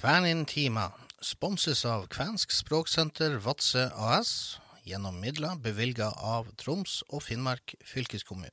Kvænintima sponses av Kvensk språksenter Vadsø AS gjennom midler bevilga av Troms og Finnmark fylkeskommune.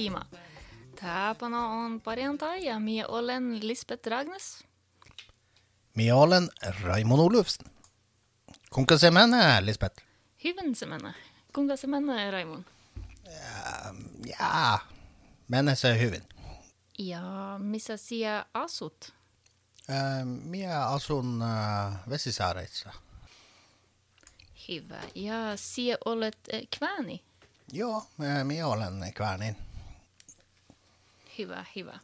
Tiima. Täpänä on perjantai ja minä olen Lisbeth Ragnes. Mialen Raimond Olufsen. Kuinka se menee, Lisbeth? Hyvin se menee. Kuinka se menee, Raimon? Ja, menee se hyvin. Ja missä sinä asut? Äh, Minä asun äh, Vesisaareissa. Hyvä. Ja sinä olet Kvääni? Joo, äh, minä olen Kvänin. Hyvä, hyvä.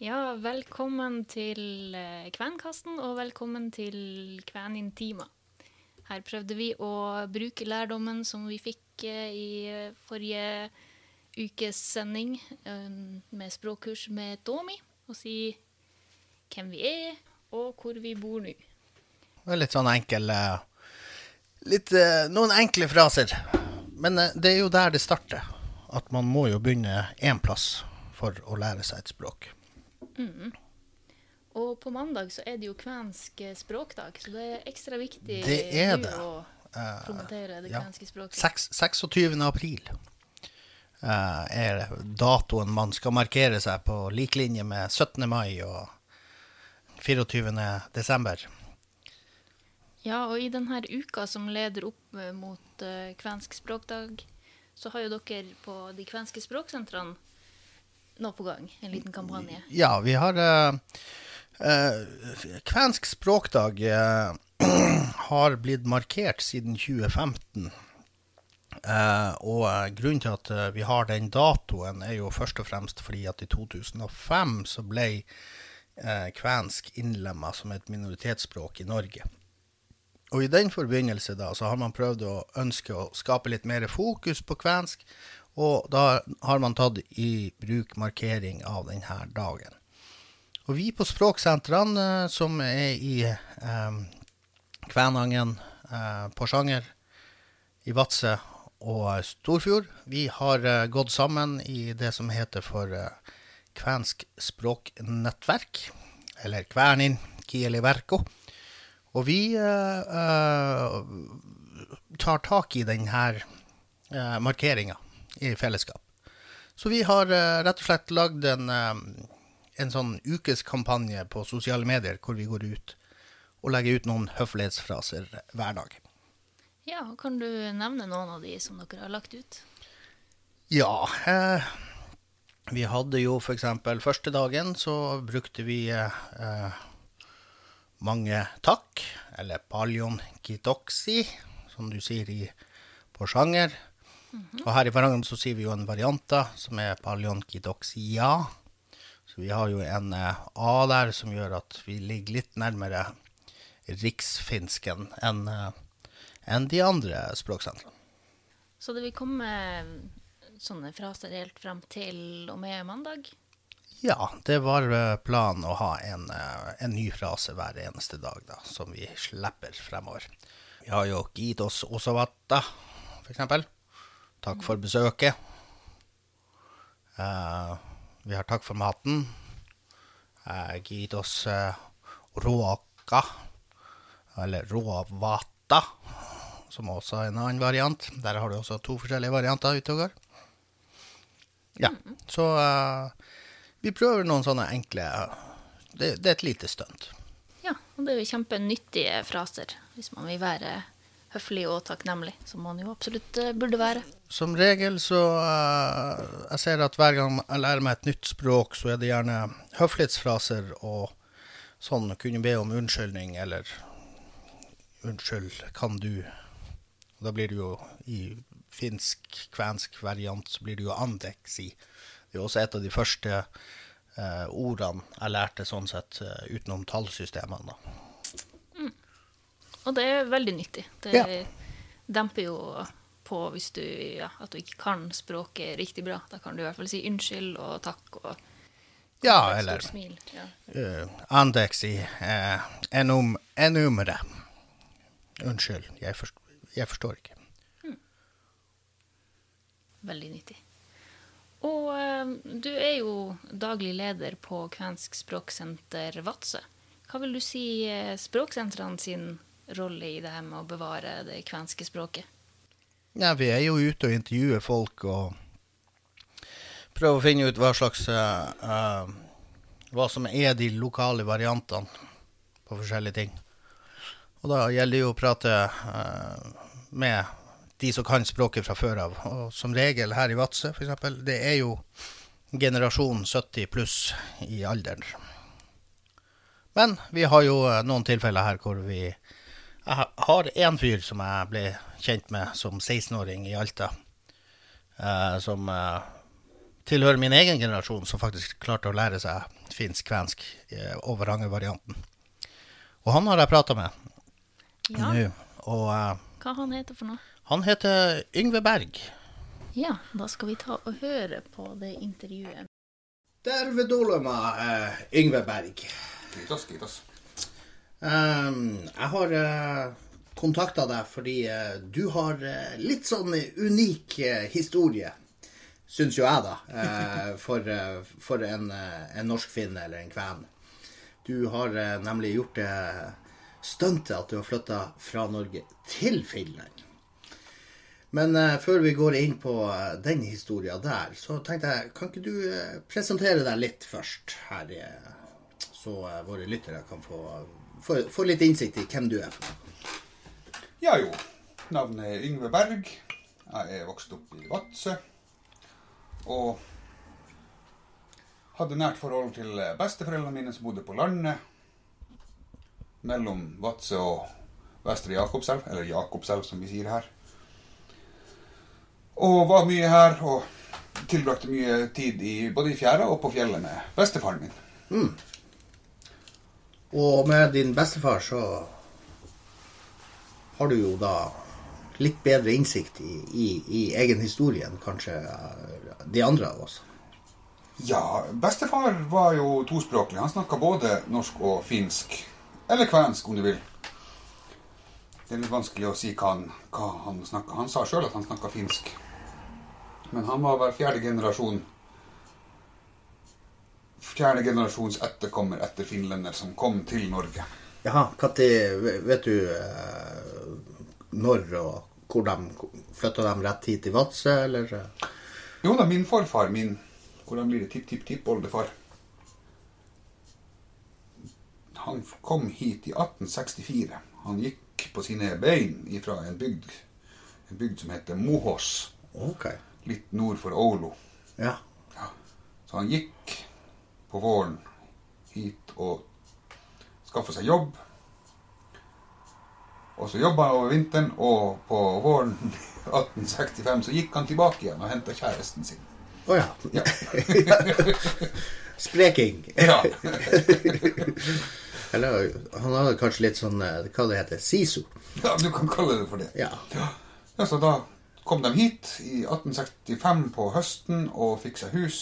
Ja, velkommen til Kvenkasten, og velkommen til Kvenintima. Her prøvde vi å bruke lærdommen som vi fikk eh, i eh, forrige ukes sending eh, med språkkurs med Tomi, og si hvem vi er, og hvor vi bor nå. Det er litt sånn enkel eh, litt, eh, Noen enkle fraser. Men eh, det er jo der det starter. At man må jo begynne én plass for å lære seg et språk. Og på mandag så er det jo kvensk eh, språkdag, så det er ekstra viktig Det er det. å Eh, promotere det ja. kvenske språket. Seks- 26. april uh, er datoen man skal markere seg på lik linje med 17. mai og 24. desember. Ja, og i denne uka som leder opp mot kvensk språkdag, så har jo dere på de kvenske språksentrene nå på gang, en liten kampanje. Ja, vi har eh, eh, Kvensk språkdag eh, har blitt markert siden 2015. Eh, og eh, grunnen til at eh, vi har den datoen, er jo først og fremst fordi at i 2005 så ble kvensk innlemma som et minoritetsspråk i Norge. Og i den forbindelse da, så har man prøvd å ønske å skape litt mer fokus på kvensk, og da har man tatt i bruk markering av denne dagen. Og vi på språksentrene eh, som er i eh, Kvænangen, eh, Porsanger, i Vadsø og Storfjord, vi har eh, gått sammen i det som heter for eh, Kvensk språknettverk, eller Kvernin Kieliverko. Og vi eh, eh, tar tak i denne eh, markeringa i fellesskap. Så vi har eh, rett og slett lagd en, eh, en sånn ukeskampanje på sosiale medier hvor vi går ut og legger ut noen høflighetsfraser hver dag. Ja, kan du nevne noen av de som dere har lagt ut? Ja, eh, vi hadde jo eksempel første dagen så brukte vi eh, mange takk, eller paljon kitoksi, som du sier i Porsanger. Og her i Varangen så sier vi jo en variant da, som er ja. Så vi har jo en eh, A der som gjør at vi ligger litt nærmere riksfinsken enn eh, enn de andre språksentrene. Så det vil komme sånne fraser helt frem til og med mandag? Ja, det var eh, planen å ha en, eh, en ny frase hver eneste dag, da, som vi slipper fremover. Vi har jo Gidos osavatta, for eksempel. Takk for besøket. Uh, vi har takk for maten. Uh, Gidos uh, råka, eller råvata, som også er en annen variant. Der har du også to forskjellige varianter ute og går. Ja, så uh, vi prøver noen sånne enkle Det, det er et lite stunt. Ja, og det er jo kjempenyttige fraser hvis man vil være høflig og takknemlig, som man jo absolutt eh, burde være. Som regel så uh, Jeg ser at hver gang jeg lærer meg et nytt språk, så er det gjerne høflighetsfraser og sånn kunne be om unnskyldning eller Unnskyld, kan du Da blir det jo i finsk, kvensk variant så blir det jo andeksi. Det er også et av de første uh, ordene jeg lærte sånn sett uh, utenom tallsystemene. da. Og det er veldig nyttig. Det Ja. demper jo på hvis du, ja, at du ikke kan språket riktig bra. Da kan du i hvert fall si unnskyld og takk og Ja, eller smil. Ja. uh, andeksi uh, enum, enumere. Unnskyld, jeg, forst jeg forstår ikke. Veldig nyttig. Og uh, du er jo daglig leder på Kvensk språksenter Vadsø. Hva vil du si eh, språksentrene sin rolle i det her med å bevare det kvenske språket? Ja, vi er jo ute og intervjuer folk og prøver å finne ut hva slags eh, Hva som er de lokale variantene på forskjellige ting. Og da gjelder det jo å prate uh, med de som kan språket fra før av. Og som regel her i Vadsø, f.eks., det er jo generasjon 70 pluss i alderen. Men vi har jo eh, noen tilfeller her hvor vi Jeg har én fyr som jeg ble kjent med som 16-åring i Alta. eh, som eh, tilhører min egen generasjon, som faktisk klarte å lære seg finsk-kvensk eh, over varianten Og han har jeg prata med Ja, nå. Og eh, hva han heter for noe? han heter Yngve Berg. Ja, da skal vi ta og høre på det intervjuet. Terve tulema, uh, Yngve Berg. Kiitos, kiitos. Um, jeg har uh, kontakta deg fordi eh, du har eh, litt sånn unik eh, historie, syns jo jeg, da, eh, for, eh, for en, eh, en norsk-finn eller en kven. Du har eh, nemlig gjort det stuntet at du har flytta fra Norge til Finland. Men eh, før vi går inn på eh, den historia der, så tenkte jeg, kan ikke du eh, presentere deg litt først her, eh, så eh, våre lyttere kan få, få, litt innsikt i hvem du er. Ja jo, navnet er Yngve Berg. Jeg er vokst opp i Vadsø. Og hadde nært forhold til besteforeldrene mine som bodde på landet. Mellom Vadsø og Vestre Jakobselv, eller Jakobselv som vi sier her. Og var mye her og tilbrakte mye tid i, både i fjæra og på fjellet med bestefaren min. Og med din bestefar så har du jo da litt bedre innsikt i, i, i egen historie enn kanskje de andre av oss. Ja, bestefar var jo tospråklig. Han snakka både norsk og finsk. Eller kvensk, om du vil. Det er litt vanskelig å si hva han, hva han snakka. Han sa sjøl at han snakka finsk. Men han var hver fjerde generasjon Fjerde generasjons etterkommer etter finlender som kom til Norge. Jaha, når vet du eh, når og hvor de flytta dem rett hit til Vadsø, eller? Jo da, min forfar, min Hvordan blir det? Tipp-tipp-tippoldefar. Han kom hit i 1864. Han gikk på sine bein fra en bygd, en bygd som heter Mohås, Ok. litt nord for Oulu. Ja. Så han gikk på våren hit og skaffe seg jobb. Og så jobba han over vinteren, og på våren 1865 så gikk han tilbake igjen og henta kjæresten sin. Å ja. Ja. Spreking. ja. Eller han hadde kanskje litt sånn eh, Hva det heter SISO. Ja, du kan kalle det for det. Ja. Ja, så da kom de hit i 1865 på høsten og fikk seg hus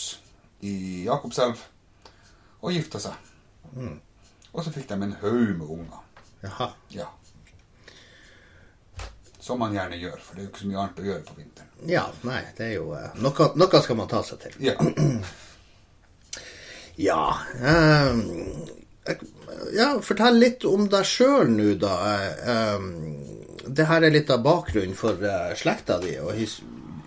i Jakobselv og gifta seg. Og så fikk de en haug med unger. Jaha. Ja. Som man gjerne gjør, for det er jo ikke så mye annet å gjøre på vinteren. Ja, nei, det er jo eh, Noe, noe skal man ta seg til. Ja. Ja um, jeg- Ja, fortell litt om deg sjøl nå, da. Ehm, det her er litt av bakgrunnen for eh, slekta di og his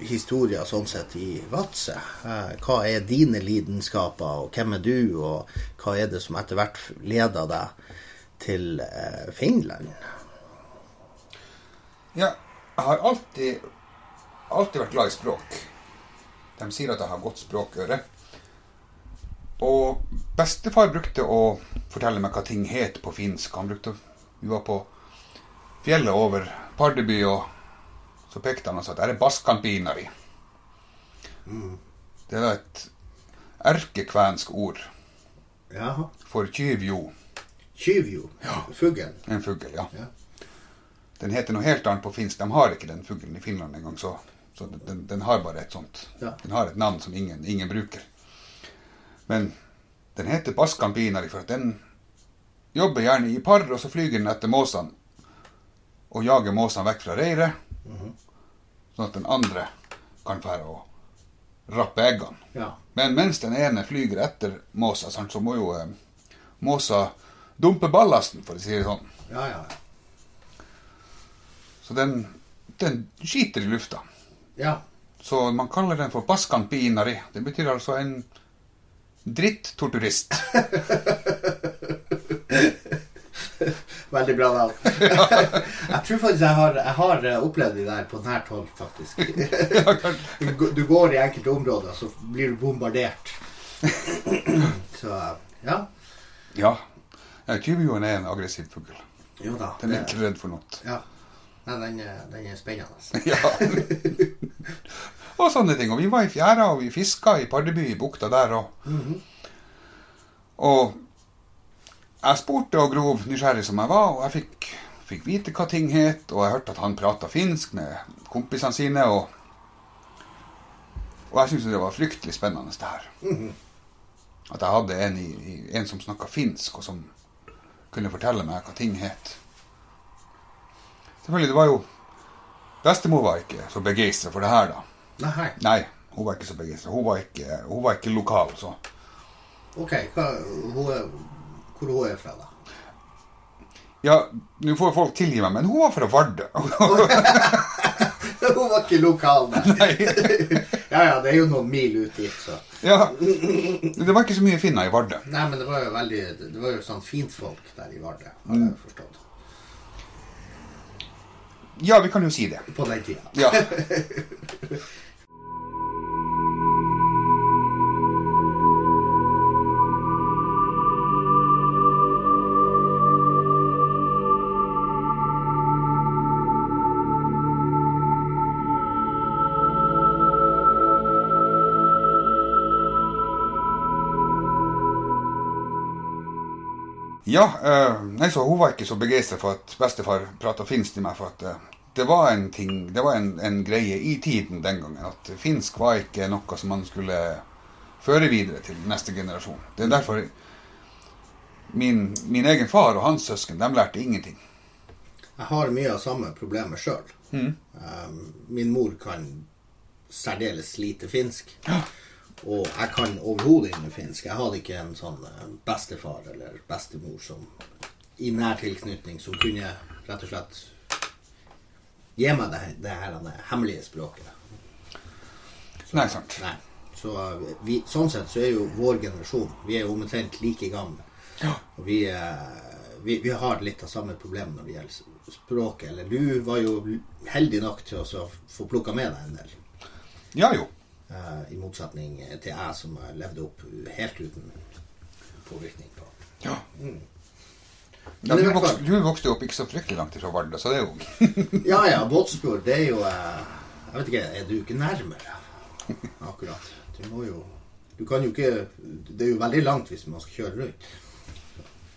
historier sånn sett i Vadsø. Eh, hva er dine lidenskaper, og hvem er du, og hva er det som etter hvert leder deg til eh, Finland? Ja, jeg har alltid, alltid vært glad i språk. De sier at jeg har godt språkøre. Og bestefar brukte å fortelle meg hva ting het på finsk. Han brukte, Vi var på fjellet over Pardeby, og så pekte han og sa at det er Baskanpinari. Det er et erkekvensk ord Jaha. for kyvjo. Kyvjo? Ja. Fuglen. En fugl, ja. Ja. Den heter noe helt annet på finsk. De har ikke den fuglen i Finland engang, så, så den, den har bare et sånt. Ja. Den har et navn som ingen, ingen bruker. Men den heter Paskanpinari for at den jobber gjerne i par, og så flyger den etter måsene og jager måsene vekk fra reiret, sånn at den andre kan fære og rappe eggene. Ja. Men mens den ene flyger etter måsa, så må jo eh, måsa dumpe ballasten, for å si det sånn. Ja, ja. Så den, den skiter i lufta. Ja. Så man kaller den for baskanpinari. Det betyr altså en dritt-torturist. Veldig bra navn. jeg tror faktisk jeg har, jeg har eh, opplevd de der på nært hold, faktisk. du, går i enkelte områder, så blir du bombardert. så ja. Ja. Tyvjoen er en aggressiv fugl. Jo da. Den er ikke redd for noe. Ja. Nei, den, er- den er spennende. Ja. og sånne ting. Og vi var i fjæra, og vi fiska i Pardeby, i bukta der. Og, og jeg spurte og grov nysgjerrig som jeg var, og jeg fikk, fikk vite hva ting het, og jeg hørte at han prata finsk med kompisene sine, og, og jeg syntes det var fryktelig spennende, det her. At jeg hadde en, i, en som snakka finsk, og som kunne fortelle meg hva ting het. Selvfølgelig, det var jo Bestemor var ikke så begeistra for det her, da. Nei, Nei, hun var ikke så begeistra. Hun, hun var ikke lokal, så ok. Hva, hun hvor hun er fra, da? Ja, nå får folk tilgi meg, men hun var fra Vardø. hun var ikke lokal. Nei. ja, ja, det er jo noen mil ut dit, så. Ja, det var ikke så mye finner i Vardø. Nei, men det var jo veldig Det var jo sånn fintfolk der i Vardø, har jeg forstått. Ja, vi kan jo si det. På den tida. Ja. Ja, eh, nei, så hun var ikke så begeistra for at bestefar prata finsk til meg. For at eh, det var en ting, det var en, en greie i tiden den gangen at finsk var ikke noe som man skulle føre videre til neste generasjon. Det er derfor min, min egen far og hans søsken de lærte ingenting. Jeg har mye av samme problemet sjøl. Mm. min mor kan særdeles lite finsk. Og jeg kan overhodet ikke finsk. Jeg hadde ikke en sånn eh, bestefar eller bestemor som i nær tilknytning som kunne rett og slett gi meg det, det her det hemmelige språket. Nei, sant. Nei. Så eh, vi, sånn sett så er jo vår generasjon Vi er jo omtrent like gamle. Ja. Og vi, eh, vi, vi har litt av samme problem når det gjelder språket. Eller du var jo heldig nok til å få plukka med deg en del. Ja jo. Eh, I motsetning til jeg som levde opp helt uten påvirkning på Ja. Mm. Ja, du, vokste, du vokste opp ikke så fryktelig langt fra Vardø, så det er jo Ja ja, Båtsfjord, det er jo eh, Jeg vet ikke, er du ikke nærmere akkurat? Du må jo Du kan jo ikke Det er jo veldig langt hvis man skal kjøre rundt.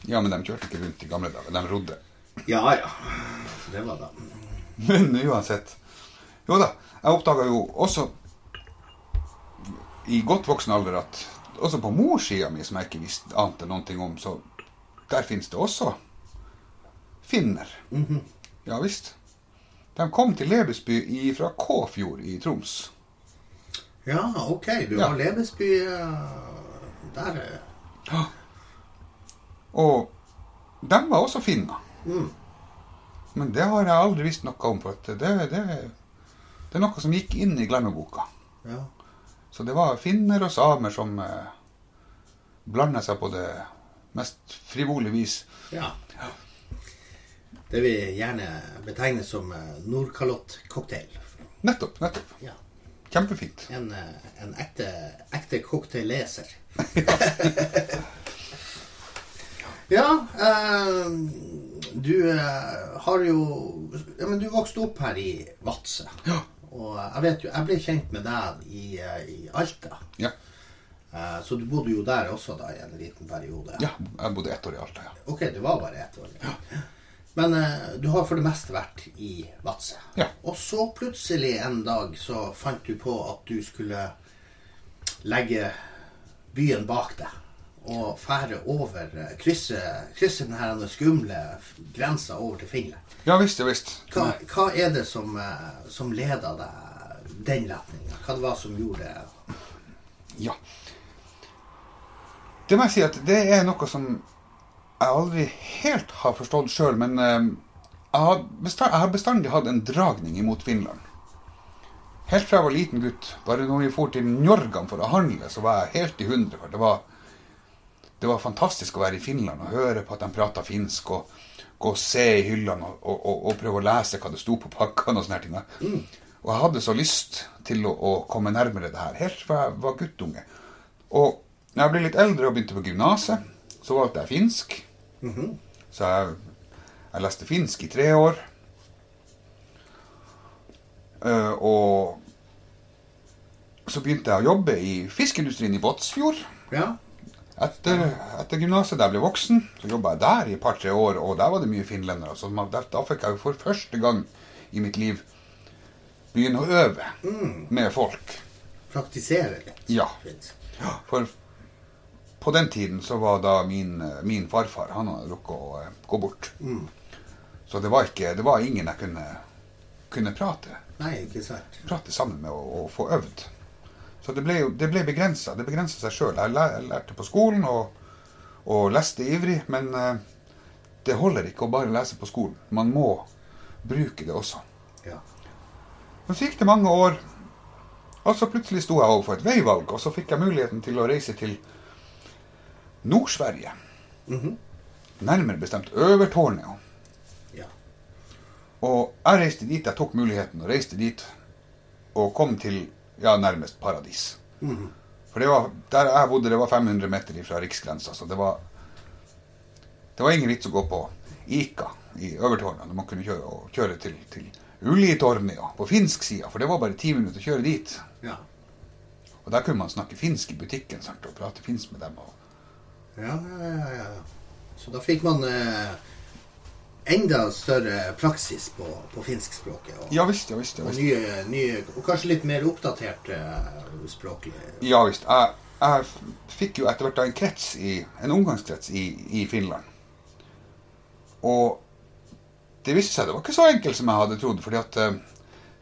Ja, men de kjørte ikke rundt i gamle dager. De rodde. Ja ja. Det var da. Men uansett. Jo da, jeg oppdaga jo også i godt voksen alder at også på morssida mi, som jeg ikke visste ante ting om, så der finnes det også finner. Ja visst. De kom til Lebesby fra Kåfjord i Troms. Ja, ok. Du Ja. har Lebesby eh, Der Ja. Og de var også finner. mm. Men det har jeg aldri visst noe om, for det, det, det er noe som gikk inn i glemmeboka. Ja. Så det var finner og samer som eh, blanda seg på det mest frivolige vis. ja. Det vi gjerne betegner som Nordkalottcocktail. Nordkalott-cocktail. Nettopp. nettopp. Ja. Kjempefint. En, eh, en ekte, ekte cocktailleser. ja, eh, du eh, har jo ja, men Du vokste opp her i Vadsø. Ja. Og jeg vet jo, jeg ble kjent med deg i, eh, i Alta. Ja. Eh, Så du bodde jo der også da i en liten periode. ja. Jeg bodde ett år i Alta, ja. Ok, du var bare ett år. Men eh, du har for det meste vært i Vadsø. Ja. Og så plutselig en dag så fant du på at du skulle legge byen bak deg. Og fære over, eh, krysse, krysse denne skumle grensa over til Finland. Ja visst, ja visst. Hva, hva er det som, eh, som leda deg den retninga? Hva det var som gjorde det? Ja. Det må jeg si at det er noe som jeg aldri helt har forstått sjøl, men eh, jeg, har jeg har bestandig hatt en dragning imot Finland. Helt fra jeg var liten gutt. Bare når vi dro til Njorgan for å handle, så var jeg helt i hundre. For det var, det var fantastisk å være i Finland og høre på at de prata finsk. og Gå og se i hyllene og, og, og, og prøve å lese hva det sto på pakkene. Og sånne ting. Og jeg hadde så lyst til å, å komme nærmere det her, helt fra jeg var guttunge. Og når jeg ble litt eldre og begynte på gymnaset, så valgte jeg finsk. Så jeg, jeg leste finsk i tre år. Uh, og så begynte jeg å jobbe i fiskeindustrien i Båtsfjord. Ja. Etter, etter gymnaset, da jeg ble voksen, så jobba jeg der i et par-tre år, og der var det mye finlendere. Så man, da, fikk jeg jo for første gang i mitt liv begynne å øve med folk. Praktisere litt. Ja. For på den tiden så var da min, min farfar Han hadde rukket å eh, gå bort. Så det var, ikke, det var ingen jeg kunne, kunne prate, Nei, ikke sant. prate sammen med og, og få øvd. Så det ble det ble begrensa. Det begrensa seg sjøl. Jeg, jeg lærte på skolen og, og leste ivrig, men eh, det holder ikke å bare lese på skolen. Man må bruke det også. Ja. Men så gikk det mange år, og så plutselig sto jeg overfor et veivalg, og så fikk jeg muligheten til å reise til Nord-Sverige. Nærmere bestemt Øvertårnet. ja. Og jeg reiste dit, jeg tok muligheten og reiste dit, og kom til ja, nærmest paradis. For det var, der jeg bodde, det var 500 meter fra riksgrensa, så det var Det var ingen vits å gå på Ika i Øvertorneo når man kunne kjøre, kjøre til, til Ulitorneo på finsk side, for det var bare ti minutter å kjøre dit. Ja. Og der kunne man snakke finsk i butikken sant, og prate finsk med dem. Og, Ja, ja, ja, ja. Så da fikk man eh, enda større praksis på, på finskspråket. Og, ja visst, ja visst. Ja og, visst. nye, nye, og kanskje litt mer oppdatert eh, språklig. Ja visst. Jeg, jeg fikk jo etter hvert en krets i, en omgangskrets i, i Finland. Og det viste seg det var ikke så enkelt som jeg hadde trodd. fordi at eh,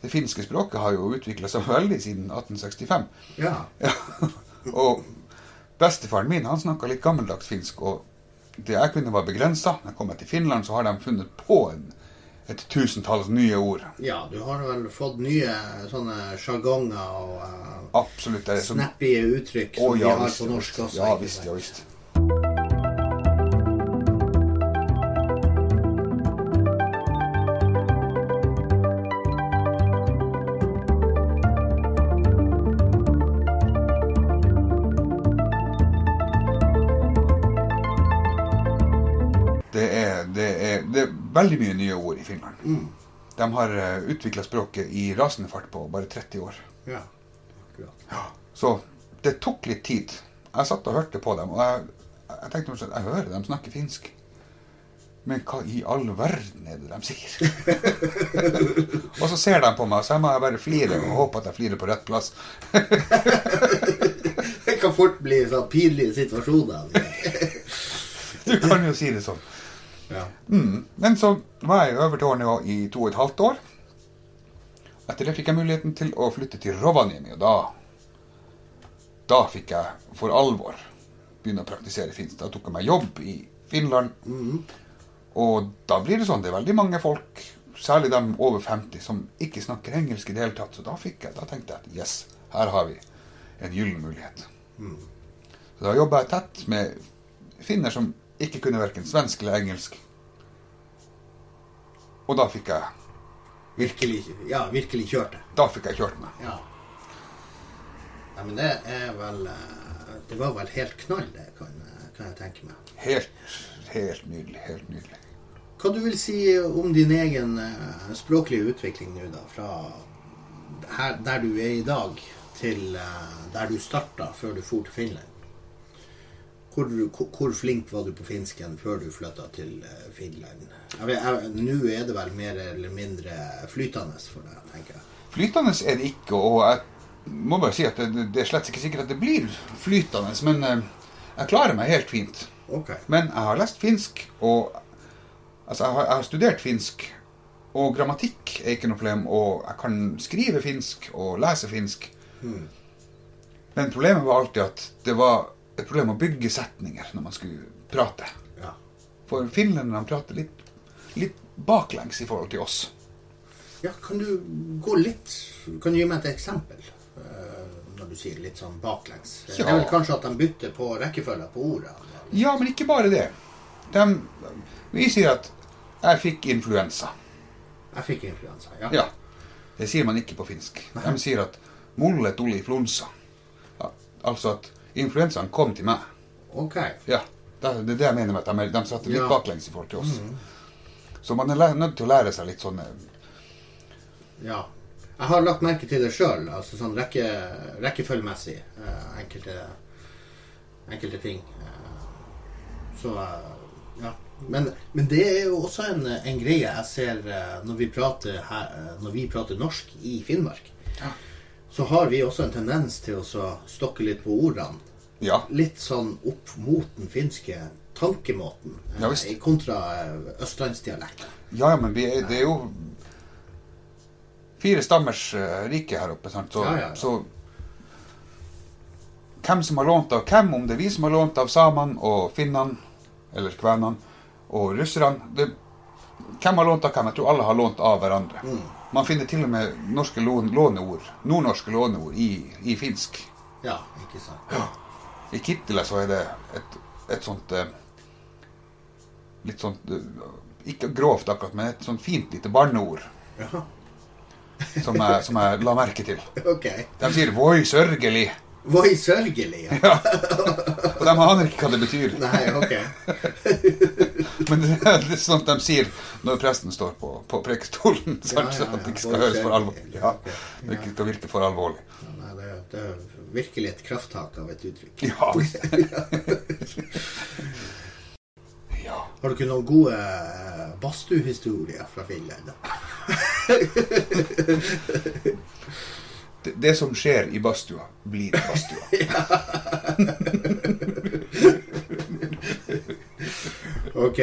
det finske språket har jo utvikla seg veldig siden 1865. Ja. Ja. Og bestefaren min han snakka litt gammeldags finsk, og det jeg kunne var begrensa. Når jeg kom til Finland, så har de funnet på en, et tusentalls nye ord. ja, du har vel fått nye sånne sjargonger og uh, Absolutt. Det som, uttrykk som vi ja, har visst, på norsk også. Ja visst, ja visst. Veldig mye nye ord i Finland. De har utvikla språket i rasende fart på bare 30 år. Ja, akkurat. Så det tok litt tid. Jeg satt og hørte på dem, og jeg, jeg tenkte at jeg hører dem snakke finsk. Men hva i all verden er det de sier? og så ser de på meg, så jeg må jeg bare flire og håpe at jeg flirer på rett plass. Det kan fort bli sånn pinlige situasjoner. Du kan jo si det sånn. Ja. Mm. Men så var jeg i Øvertorneo i to og et halvt år. Etter det fikk jeg muligheten til å flytte til Rovaniemi, og da Da fikk jeg for alvor begynne å praktisere finsk. Da tok jeg meg jobb i Finland. Og da blir det sånn, det er veldig mange folk, særlig dem over 50, som ikke snakker engelsk i det hele tatt. Så da, jeg, da tenkte jeg at yes, her har vi en gyllen mulighet. Så da jobba jeg tett med finner som ikke kunne verken svensk eller engelsk. Og da fikk jeg, Virkelig, ja, virkelig kjørt det. da fikk jeg kjørt meg. Ja. ja. men det er vel eh, Det var vel helt knall, det, kan, kan jeg tenke meg. Helt, helt nydelig. Helt nydelig. Hva du vil si om din egen eh, språklige utvikling nå, da? Fra her, der du er i dag, til eh, der du starta før du for til Finland? Hvor, hvor, flink var du på finsken før du flytta til eh, Finland? Nå er det vel mer eller mindre flytende for deg, tenker jeg. Flytende er det ikke, og jeg må bare si at det, det er slett ikke sikkert at det blir flytende, men eh, jeg klarer meg helt fint. Okay. Men jeg har lest finsk, og altså, jeg, har, jeg har studert finsk, og grammatikk er ikke noe problem, og jeg kan skrive finsk og lese finsk. Men problemet var alltid at det var et problem å bygge setninger når man skulle prate. Ja. For finlenderne prater litt, litt baklengs i forhold til oss. ja, kan du gå litt Kan du gi meg et eksempel? eh, Når du sier litt sånn baklengs. Det er vel kanskje at de bytter på rekkefølgen på ordene? Ja, men ikke bare det. De, vi sier at 'jeg fikk influensa'. Jeg fikk influensa, ja. Ja. Det sier man ikke på finsk. De sier at 'mulle tuli flunsa'. Ja, altså at influensaen kom til meg. Ok. Ja, det er det jeg mener med at de, de satte litt Ja. baklengs i forhold til oss. Så man er læ- nødt til å lære seg litt sånne Ja. Jeg har lagt merke til det sjøl, altså sånn rekke, rekkefølgemessig. eh, enkelte, enkelte ting. Eh, så eh, ja. Men, men det er jo også en, en greie jeg ser eh, når vi prater, her, eh, når vi prater norsk i Finnmark. Så har vi også en tendens til å stokke litt på ordene. Ja. Litt sånn opp mot den finske tankemåten. eh, Ja, visst. kontra eh, østlandsdialekten. Ja, ja, men vi det er jo fire stammers eh, rike her oppe, sant? Så, Ja, så hvem som har lånt av hvem, om det er vi som har lånt av samene og finnene, eller kvenene, og russerne det, Hvem har lånt av hvem? Jeg tror alle har lånt av hverandre. Mm. Man finner til og med norske låneord, nordnorske låneord i, i finsk. Ja, ikke sant? I Kittele så er det et, et sånt eh, Litt sånt eh, Ikke grovt akkurat, men et sånt fint lite barneord Ja. som jeg, som jeg la merke til. Ok. De sier 'voi sørgelig', Voi sørgelig, ja. og de aner ikke hva det betyr. Nei, ok. Men det det er sånt de sier når presten står på, på prekestolen, Ja, sant? ja, at det ikke skal høres for alvorlig. Ja, det ikke skal virke for alvorlig. Nei, det, det er virkelig et krafttak av et uttrykk. Ja, ja. Har du ikke noen gode eh, badstuehistorier fra Finland? Det, det som skjer i badstua, blir i badstua. Ok.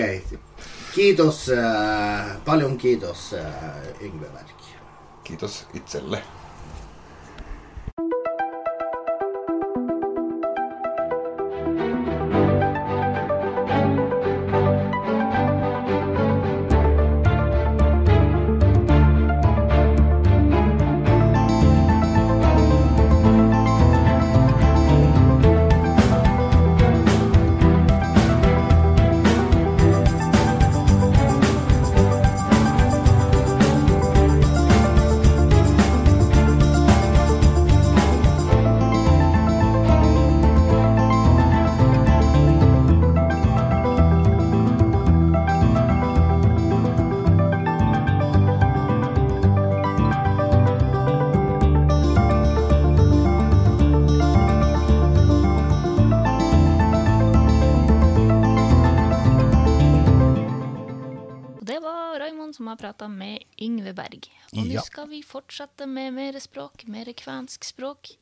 Kiitos, uh, paljon kiitos, uh, Yngve Verk. Kiitos itselle. Yngve Berg. Og nå Ja. skal vi fortsette med mer språk, mer kvensk språk.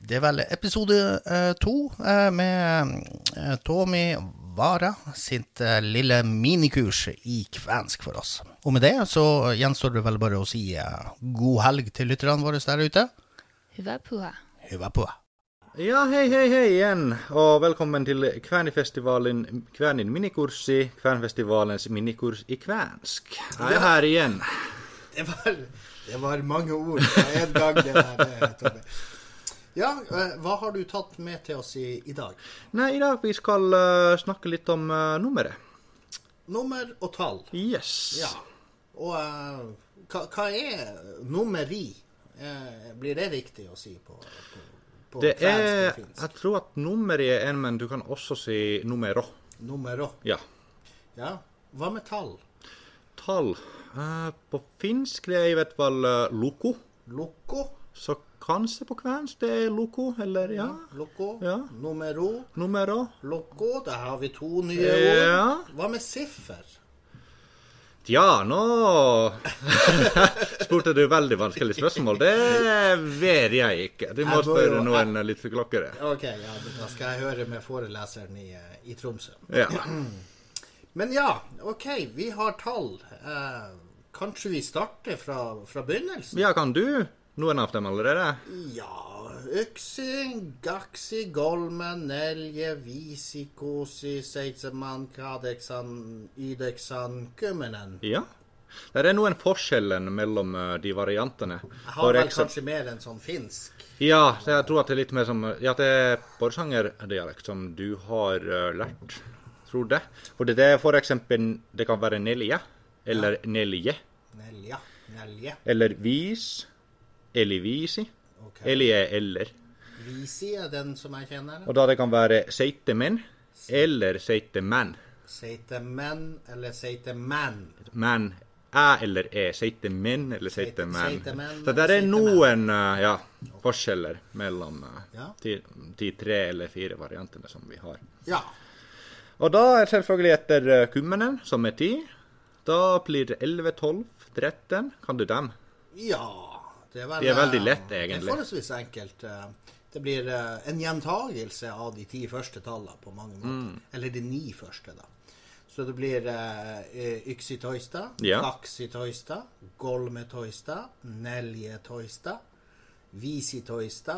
Det er vel episode eh, to eh, med eh, Tommy Vara sitt eh, lille minikurs i kvensk for oss. Og med det så gjenstår det vel bare å si eh, god helg til lytterne våre der ute. Hyvä puha. Hyvä puha. Ja, hei hei hei igjen, og velkommen til Kvænifestivalen, Kvänin minikurssi, Kvænfestivalens minikurs i kvensk. Jeg er her igjen. Det var, det var mange ord på en gang, det der, eh, Tommy. Ja, eh, hva har du tatt med til oss i, i dag? Nei, i dag vi skal uh, snakke litt om uh, nummeret. Nummer og tall. Yes. Ja. Og uh, hva, hva er nummeri? Blir det riktig å si på, på, på Det er finsk? Jeg tror at nummeri er en, men du kan også si numero. Numero. Ja. Ja. Hva med tall? Tall. Eh, på finsk det er i hvert fall uh, loko. Loko? Så kanskje på kvensk det er loko, eller ja. Loko. Ja. Numero? Numero. Loko. Der har vi to nye ord. Ja. Hva med siffer? Ja, nå spurte du veldig vanskelig spørsmål. Det vet jeg ikke. Du må spørre noen litt klokkere. Ok, ja, da skal jeg høre med foreleseren i, eh, i Tromsø. Ja. Men ja, ok, vi har tall. Eh, kanskje vi starter fra, fra begynnelsen? ja, kan du noen av dem allerede? Ja, Yksi, Gaksi, Golmen, Nelje, Visi, Kosi, Seitseman, Kadeksan, Ydeksan, Kummenen. Ja. Det er noen forskjeller mellom eh, de variantene. Jeg har vel kanskje mer enn sånn finsk. Ja, jeg tror at det er litt mer som Ja, det er borsangerdialekt som du har eh, lært, tror det. For det er for eksempel Det kan være nelje, eller nelje, Nelja, Nelje. eller vis, eller visi, Ok. eller er eller. Visi er den som jeg kjenner. Og da det kan være seitemenn eller seitemenn. Seitemenn eller seitemenn. Menn. æ eller e. Seitemenn eller seitemenn. seitemenn Så der er noen eh, ja, forskjeller mellom eh, Ja. de, de tre eller fire variantene som vi har. Ja. Og da er selvfølgelig etter eh, kummenen, som er ti. Da blir det 11, 12, 13. Kan du dem? Ja, det er, vel, det er veldig lett, egentlig. Det er forholdsvis enkelt. eh, Det blir eh, en gjentagelse av de ti første tallene på mange måter. Mm. Eller de ni første, da. Så det blir uh, Yksitoista, Ja. Taksitoista, Golmetoista, Neljetoista, Visitoista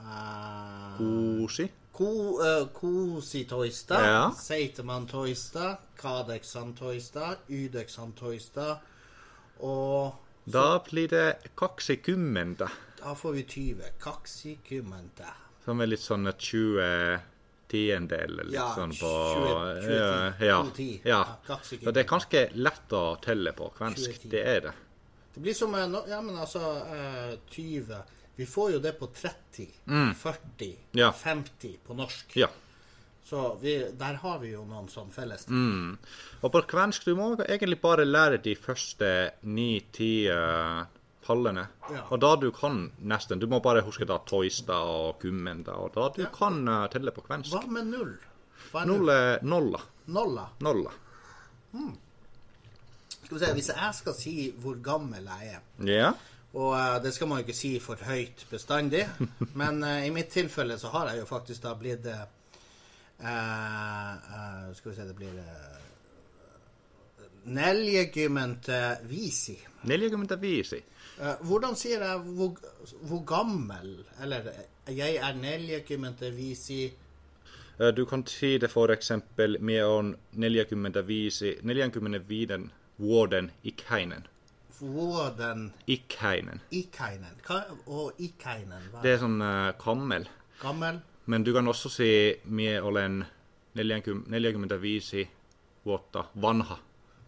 uh, Toista, Eh. Ko, eh, Kosi Ja. Seiteman Toista, Kadeksan Toista, Ydeksan Toista og Da blir det kaksikummenta. da får vi 20. kaksikummenta. Som er litt sånn 20 tiendedel, litt Ja, sånn på 20 20, ja, ja, 20. ja. Og det er ganske lett å telle på kvensk. 20. Det er det. Det blir som eh, Ja, men altså eh, 20 Vi får jo det på 30, 40, Mm. Ja. 50 på norsk. Ja. Så vi, der har vi jo noen sånn felles. Mm. Og på kvensk du må egentlig bare lære de første ni-ti pallene. Ja. Og da du kan nesten Du må bare huske da toista og gummenda, og da du Ja. kan uh, telle på kvensk. Hva med null? Hva er Null er nolla. Nolla. Nolla. Skal vi se, Hvis jeg skal si hvor gammel jeg er Ja. Og uh, det skal man jo ikke si for høyt bestandig, men uh, i mitt tilfelle så har jeg jo faktisk da blitt uh, Skal vi se, det blir uh, Neljegymente visi. Neljäkymmentä visi. Hvordan sier jeg hvor, hvor gammel Eller jeg er neljegymente visi Du kan si det for eksempel med on 45, 45 vuoden ikäinen. Vuoden Ikkeinen. Ikainen. Hva, og Ikainen, hva Det er sånn uh, kammel. gammel? Men du kan også si mie olen 40, 45 vuotta vanha.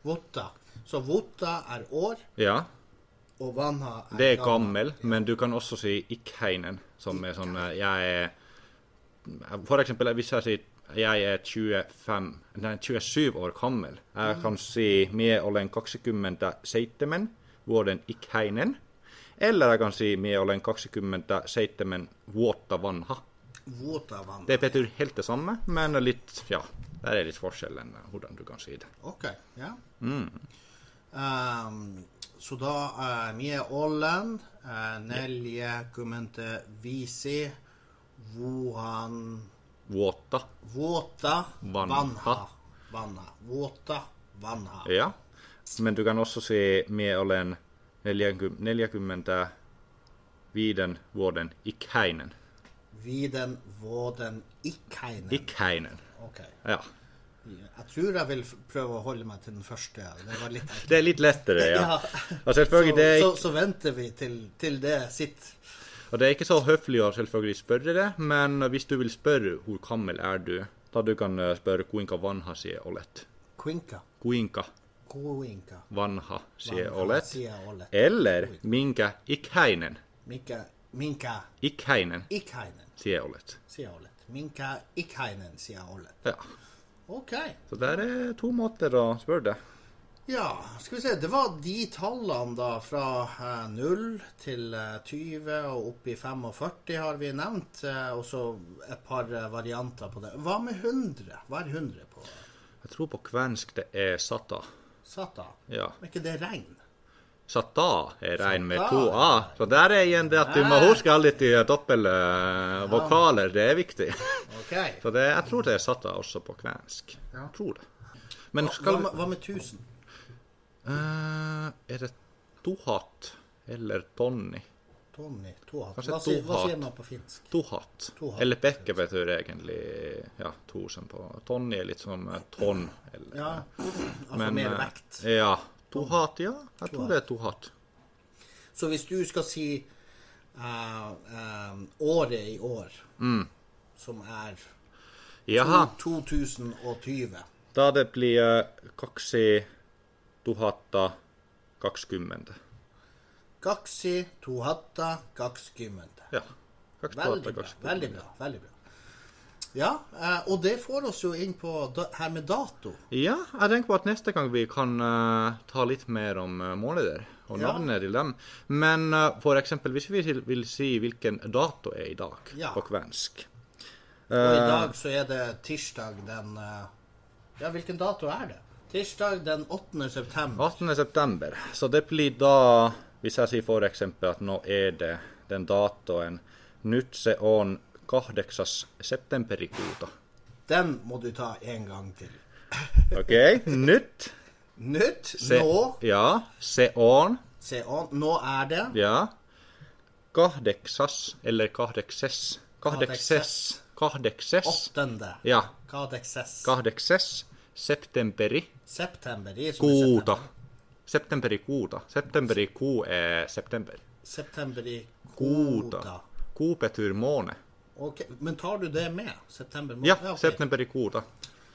Votta. Så votta er år, Ja, og vanha er det er gammel, men du kan også si ikkeinen, som er sånn uh, Jeg er For eksempel hvis jeg sier jeg er 25, nei, 27 år gammel. Jeg kan si mie olen 27 vuoden ikäinen. Eller jeg kan si med olen 27 vuotta vanha. Vuotta vanha. Det betyr helt det samme, men litt Ja, der er litt forskjell enn hvordan du kan si det. Ok, ja. Ehm, så da vi mye Ålen, uh, Nelje, Kumente, Visi, Wuhan, Vuotta. Våta, Vanha. Vanha. Vanha. Våta, Vanha. Ja. Men du kan også si med olen 40 vuoden ikäinen. Viden, Våden, ikäinen? Ikäinen. Okay. Ja. Jeg tror jeg vil prøve å holde meg til den første. Det. Det er litt lettere, ja. Ja. Så, ikke- så, så venter vi til, til det sitter. og det er ikke så høflig å selvfølgelig spørre det, men hvis du vil spørre hvor gammel er du, da du kan eh, spørre kuinka vanha sie olet. Kuinka. Kuinka. Koinka. vanha, sier Vanha, olet. sier olet. Eller minkä ikäinen, Mikä, minkä ikäinen, ikäinen, sier olet. Sie olet. Minkä ikäinen, sier olet. Ja. OK. Så der er to måter å spørre det. Ja, skal vi se. Det var de tallene da fra eh, 0 til eh, 20 og opp i 45 har vi nevnt. Eh, og så et par eh, varianter på det. Hva med 100? Hva er 100 på Jeg tror på kvensk det er sata. Sata? Ja. Er ikke det regn? Sata er regn med to a. Så der er igjen det at du må huske alle de dobbel eh, vokaler. Det er viktig. Okay. Så det, jeg tror det er sata også på kvensk. Jeg tror det. Men Hva, skal med- hva med 1000? Uh, Er det tohat eller tonni? Tonni? Tohat? Hva, sier- hva sier man på finsk? Tohat. Tohat. Eller Bekke betyr egentlig ja, to som på Tonni er litt som eh, tonn. Eller, Ja, altså Men, mer eh, vekt. Ja. Tohat, ja. Jeg tror det er tohat. Så hvis du skal si uh, uh, året i år, Mm. som er Jaha. 2020 Da det blir kaksi tuhatta kakskymmentä. Kaksi, tuhatta, kakskymmentä. Ja. Kaksi Veldig bra. Veldig bra. veldig bra. Ja, eh, og det får oss jo inn på her med dato. Ja, jeg tenker på at neste gang vi kan uh, ta litt mer om uh, måneder og Ja. navnene til dem. Men uh, for eksempel hvis vi vil, si hvilken dato er i dag Ja. på kvensk. Og i Eh, dag så er det tirsdag den eh, Ja, hvilken dato er det? Tirsdag den 8. september. 18. september. Så det blir da, hvis jeg sier for eksempel at nå er det den datoen nyt se on kahdeksas septemberikuuta. Den må du ta en gang til. OK? Nyt Nytt. se, Nå. Ja. Se on. Se an. Nå er det Ja. Kahdeksas eller kahdekses. Kahdekses. Kahdekses. åttende. Ja. Kadekses. Kahdekses septemberi September. Det er som i kuuta. september. Septemberi kuuta. Septemberi kuu er september. September i Kuuta. Kuu betyr måne. Ok, Men tar du det med? September måned? Ja, okay. septemberi kuuta.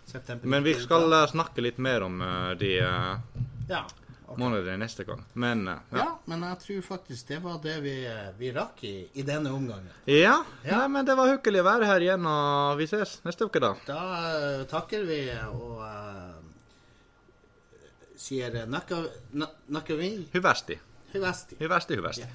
September Men vi skal eh, snakke litt mer om eh, de uh, Ja. Okay. månedene neste gang. Men eh, Ja. ja. men jeg tror faktisk det var det vi, eh, vi rakk i, i denne omgangen. Ja, Ja. Nei, men det var hyggelig å være her igjen, og vi ses neste uke, da. Da uh, takker vi og eh, siellä naka. Hyvästi. Hyvästi. Hyvästi, hyvästi. Yeah.